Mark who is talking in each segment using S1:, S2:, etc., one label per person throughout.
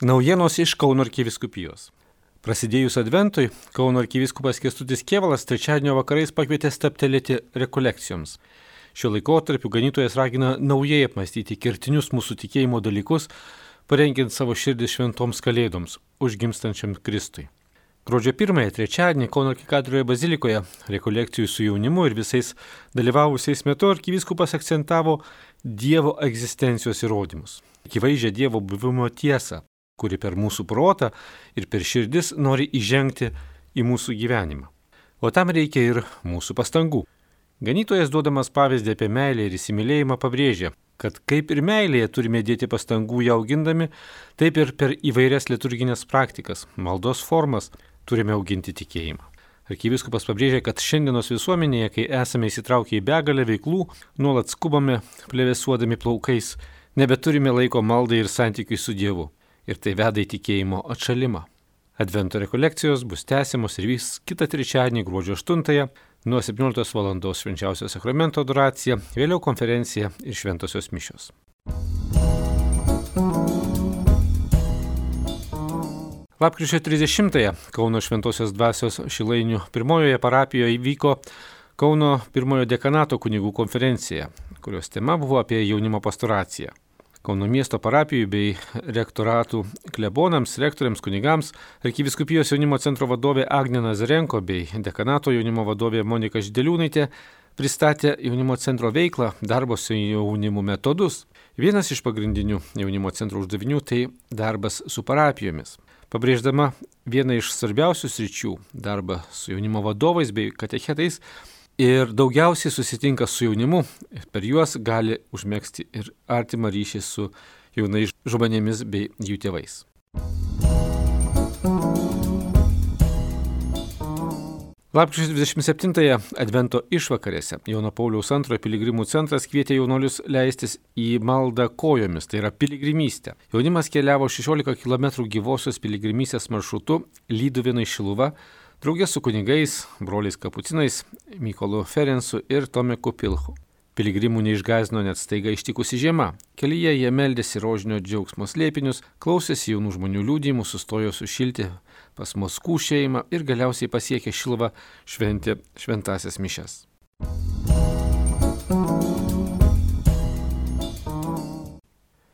S1: Naujienos iš Kauno arkiviskupijos. Prasidėjus Adventui, Kauno arkiviskupas Kestutis Kievalas trečiadienio vakarais pakvietė staptelėti rekolekcijoms. Šiuo laikotarpiu ganytojas ragina naujai apmastyti kertinius mūsų tikėjimo dalykus, parengiant savo širdį šventoms kalėdoms, užgimstančiam Kristui. Gruodžio 1-ąją trečiadienį Kauno arkikatūroje bazilikoje rekolekcijų su jaunimu ir visais dalyvavusiais metu arkivyskupas akcentavo Dievo egzistencijos įrodymus. Akivaizdžią Dievo buvimo tiesą, kuri per mūsų protą ir per širdis nori įžengti į mūsų gyvenimą. O tam reikia ir mūsų pastangų. Ganytojas duodamas pavyzdį apie meilę ir įsimylėjimą pabrėžia, kad kaip ir meilėje turime dėti pastangų ją augindami, taip ir per įvairias liturginės praktikas, maldos formas turime auginti tikėjimą. Arkiviskupas pabrėžia, kad šiandienos visuomenėje, kai esame įsitraukę į begalę veiklų, nuolat skubame plėvesuodami plaukais, nebeturime laiko maldai ir santykiui su Dievu ir tai veda į tikėjimo atšalimą. Advento rekolekcijos bus tęsiamos ir vyks kitą trečiadienį gruodžio 8 nuo 17 val. švenčiausio sakramento adoracija, vėliau konferencija ir šventosios mišios. Lapkričio 30-ąją Kauno Šventojios dvasios Šilainių pirmojoje parapijoje įvyko Kauno pirmojo dekanato kunigų konferencija, kurios tema buvo apie jaunimo pastoraciją. Kauno miesto parapijų bei rektoratų klebonams, rektoriams, kunigams, arkiviskupijos jaunimo centro vadovė Agnė Nazarenko bei dekanato jaunimo vadovė Monika Žideliūnaitė pristatė jaunimo centro veiklą, darbo su jaunimu metodus. Vienas iš pagrindinių jaunimo centro uždavinių tai darbas su parapijomis. Pabrėždama vieną iš svarbiausių sričių - darbą su jaunimo vadovais bei katechetais, ir daugiausiai susitinka su jaunimu per juos gali užmėgsti ir artimą ryšį su jaunais žmonėmis bei jų tėvais. Lapkričio 27-ąją Advento išvakarėse Jono Pauliaus II piligrimų centras kvietė jaunolius leistis į maldą kojomis, tai yra piligrimystė. Jaunimas keliavo 16 km gyvosios piligrimystės maršrutu Lyduvėnai Šiluva, draugė su kunigais, broliais kapucinais, Mykolu Ferensu ir Tomeku Pilchu. Piligrimų neišgazino net staiga ištikusi žiema. Kelyje jie meldėsi rožinio džiaugsmo slėpinius, klausėsi jaunų žmonių liūdimų, sustojo sušilti pas Moskų šeimą ir galiausiai pasiekė Šilvą šventė šventasias mišes.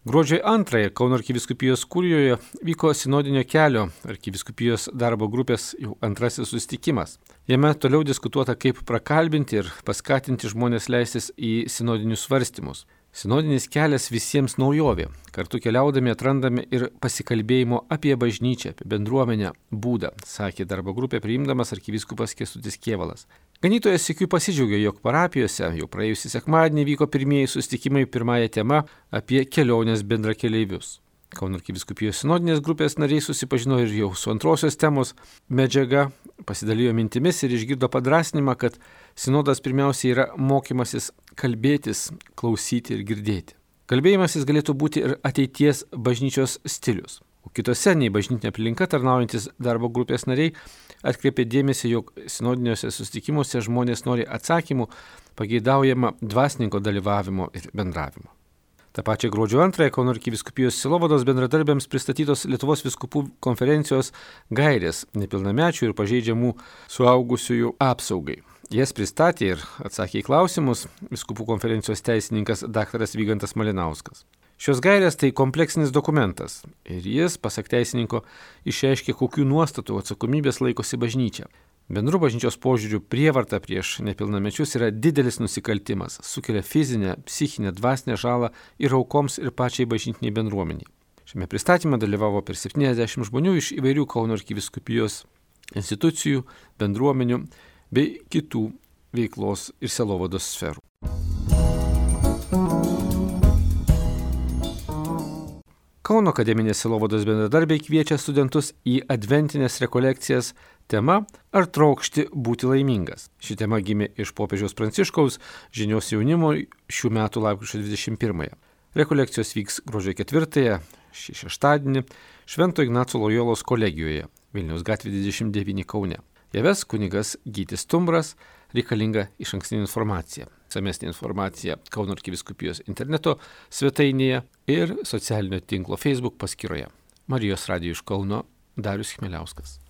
S1: Gruodžio 2 Kauno arkiviskupijos kūrijoje vyko sinodinio kelio arkiviskupijos darbo grupės jau antrasis susitikimas. Jame toliau diskutuota, kaip prakalbinti ir paskatinti žmonės leistis į sinodinius svarstymus. Sinodinis kelias visiems naujovė. Kartu keliaudami atrandame ir pasikalbėjimo apie bažnyčią, apie bendruomenę būdą, sakė darbo grupė priimdamas arkiviskupas Kestutis Kievalas. Ganytojas sėkiu pasidžiaugė, jog parapijose jau praėjusį sekmadienį vyko pirmieji sustikimai pirmąją temą apie kelionės bendrakeleivius. Kauno arkiviskupijos sinodinės grupės nariai susipažino ir jau su antrosios temos medžiaga, pasidalijo mintimis ir išgirdo padrasnimą, kad sinodas pirmiausia yra mokymasis kalbėtis, klausyti ir girdėti. Kalbėjimasis galėtų būti ir ateities bažnyčios stilius. O kitose nei bažnytinė aplinka tarnaujantis darbo grupės nariai atkreipė dėmesį, jog sinodiniuose susitikimuose žmonės nori atsakymų, pageidaujama dvasininko dalyvavimo ir bendravimo. Ta pačia gruodžio antrąją Kauno arkiviskupijos Silovados bendradarbiams pristatytos Lietuvos viskupų konferencijos gairės nepilnamečių ir pažeidžiamų suaugusiųjų apsaugai. Jas pristatė ir atsakė į klausimus viskupų konferencijos teisininkas dr. Vygantas Malinauskas. Šios gairės tai kompleksinis dokumentas ir jis, pasak teisininko, išreiškia, kokių nuostatų atsakomybės laikosi bažnyčia. Bendru bažnyčios požiūriu prievarta prieš nepilnamečius yra didelis nusikaltimas, sukelia fizinę, psichinę, dvasinę žalą ir aukoms ir pačiai bažnytiniai bendruomeniai. Šiame pristatyme dalyvavo per 70 žmonių iš įvairių Kauno arkiviskupijos institucijų, bendruomenių bei kitų veiklos ir selovados sferų. Kauno akademinės silovados bendradarbiai kviečia studentus į adventinės rekolekcijas tema Ar trokšti būti laimingas. Ši tema gimė iš popiežiaus Pranciškaus žinios jaunimo šių metų lapkričio 21. Rekolekcijos vyks gruodžio 4, šį šeštadienį Švento Ignaco Lojolos kolegijoje Vilniaus gatvė 29 Kaune. Javes kunigas Gytis Tumbras reikalinga iš ankstinė informacija samesnė informacija Kauno arkiviskupijos interneto svetainėje ir socialinio tinklo Facebook paskyroje. Marijos radijo iš Kauno Darius Chmeliauskas.